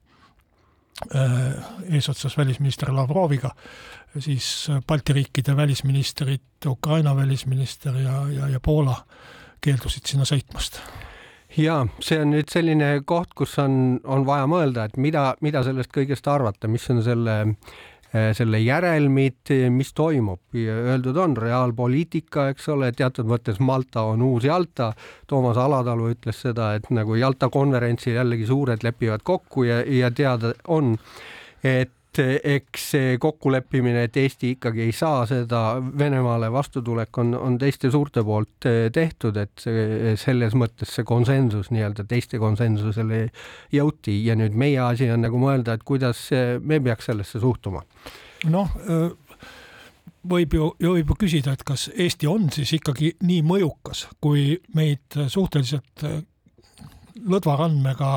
eesotsas välisminister Lavroviga, siis Balti riikide välisministrid, Ukraina välisminister ja, ja, ja Poola keeldusid sinna sõitmast. Ja see on nüüd selline koht, kus on, on vaja mõelda, et mida, mida sellest kõigest arvata, mis on selle selle järelmid, mis toimub öeldud on reaalpoliitika, eks ole, teatud mõttes Malta on uus Jalta. Toomas Alatalu ütles seda, et nagu Jalta konverentsil jällegi suured lepivad kokku ja, ja teada on, et eks see kokkuleppimine, et Eesti ikkagi ei saa seda Venemaale vastutulek on, on teiste suurte poolt tehtud, et see selles mõttes see konsensus nii-öelda teiste konsensusele jõuti ja nüüd meie asi on nagu mõelda, et kuidas me peaks sellesse suhtuma. noh, võib ju, võib ju küsida, et kas Eesti on siis ikkagi nii mõjukas, kui meid suhteliselt lõdvarandmega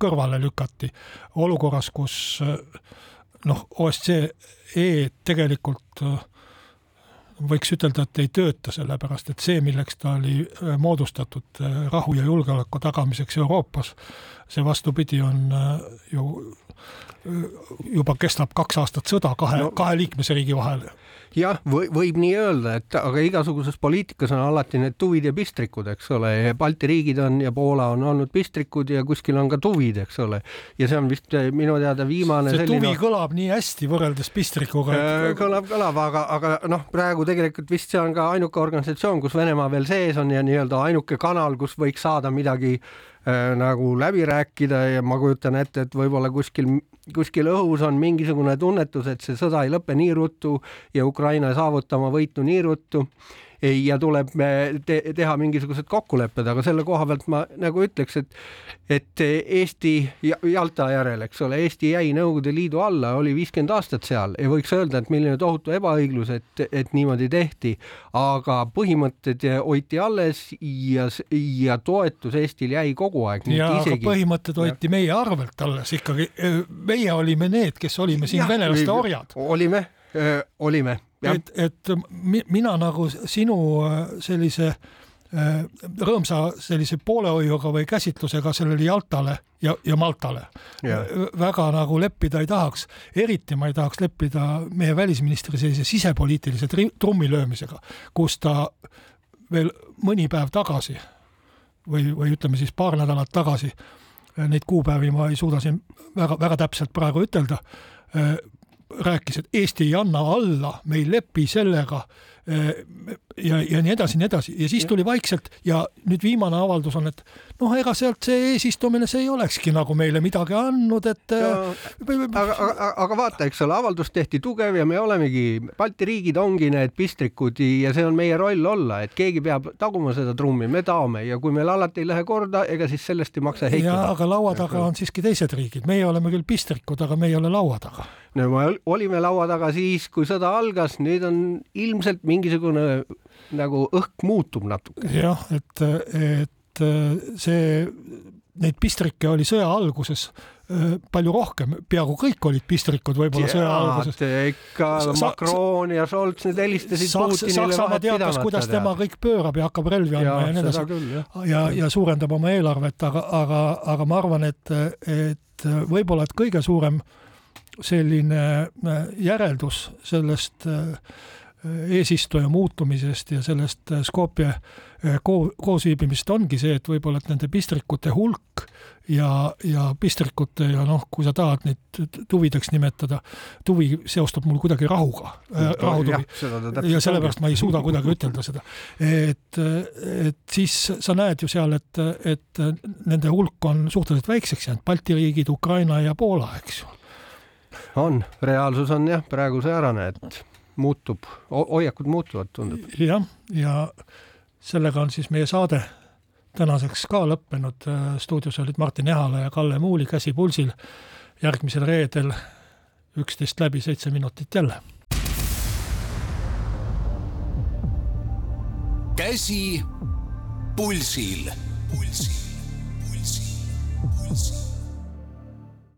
kõrvale lükati. Olukorras, kus noh, OSCE tegelikult võiks ütelda, et ei tööta, sellepärast et see, milleks ta oli moodustatud rahu ja julgeoleku tagamiseks Euroopas, see vastupidi, on ju juba kestab kaks aastat sõda kahe no,, kahe liikmesriigi vahel jah, või võib nii öelda, et aga igasuguses poliitikas on alati need tuvid ja pistrikud, eks ole, Balti riigid on ja Poola on olnud pistrikud ja kuskil on ka tuvid, eks ole. ja see on vist eh, minu teada viimane see selline... tuvi kõlab nii hästi võrreldes pistrikuga et.... kõlab, kõlab, aga, aga noh, praegu tegelikult vist see on ka ainuke organisatsioon, kus Venemaa veel sees on ja nii-öelda ainuke kanal, kus võiks saada midagi äh, nagu läbi rääkida ja ma kujutan ette, et võib-olla kuskil kuskil õhus on mingisugune tunnetus, et see sõda ei lõpe nii ruttu ja Ukraina ei saavuta oma võitu nii ruttu ja tuleb te teha mingisugused kokkulepped, aga selle koha pealt ma nagu ütleks, et et Eesti Jalta järel, eks ole, Eesti jäi Nõukogude Liidu alla, oli viiskümmend aastat seal ja võiks öelda, et milline tohutu ebaõiglus, et, et niimoodi tehti, aga põhimõtted hoiti alles ja, ja toetus Eestil jäi kogu aeg. ja isegi... aga põhimõtted hoiti ja. meie arvelt alles ikkagi, meie olime need, kes olime siin ja, venelaste orjad. olime, olime et, et mina nagu sinu äh, sellise äh, rõõmsa sellise poolehoiuga või käsitlusega sellele Jaltale ja, ja Maltale ja. väga nagu leppida ei tahaks. eriti ma ei tahaks leppida meie välisministri sellise sisepoliitilise trummi löömisega, kus ta veel mõni päev tagasi või, või ütleme siis paar nädalat tagasi, neid kuupäevi ma ei suuda siin väga-väga täpselt praegu ütelda, rääkis, et Eesti ei anna alla, me ei lepi sellega eh, ja, ja nii edasi, nii edasi. Ja siis tuli vaikselt ja nüüd viimane avaldus on, et noh, ega sealt see eesistumine, see ei olekski nagu meile midagi andnud, et äh, aga, aga, aga vaata, eks ole, avaldus tehti tugev ja me olemegi, Balti riigid ongi need pistrikud ja see on meie roll olla, et keegi peab taguma seda trummi, me taome. Ja kui meil alati ei lähe korda, ega siis sellest ei maksa heituda. aga laua taga on siiski teised riigid, meie oleme küll pistrikud, aga me ei ole laua taga. No me olime laua taga siis, kui sõda algas, nüüd on ilmselt mingisugune nagu õhk muutub natuke. jah, et, et see, neid pistrikke oli sõja alguses äh, palju rohkem, peaaegu kõik olid pistrikud võib-olla sõja alguses. ikka Macron ja Scholz, need helistasid Saks, Putinile Saksamaa teatas, kuidas tema kõik pöörab ja hakkab relvi andma ja, nii edasi. ja, ja suurendab oma eelarvet, aga, aga, aga ma arvan, et, et võib-olla, et kõige suurem selline äh, järeldus sellest äh, eesistuja muutumisest ja sellest äh, Skopje koo-, koosviibimist ongi see, et võib-olla, et nende pistrikute hulk ja, ja pistrikute ja noh, kui sa tahad neid tuvideks nimetada, tuvi seostub mul kuidagi rahuga äh,, rahutuvi. ja sellepärast ma ei suuda kuidagi ütelda seda. et, et siis sa näed ju seal, et, et nende hulk on suhteliselt väikseks jäänud, Balti riigid, Ukraina ja Poola, eks ju. on, reaalsus on jah, praegu säärane, et muutub, hoiakud muutuvad, tundub. jah, ja sellega on siis meie saade tänaseks ka lõppenud. stuudios olid Martin Ehala ja Kalle Muuli Käsi pulsil. järgmisel reedel üksteist läbi seitse minutit jälle. käsi pulsil, pulsil, pulsil, pulsil.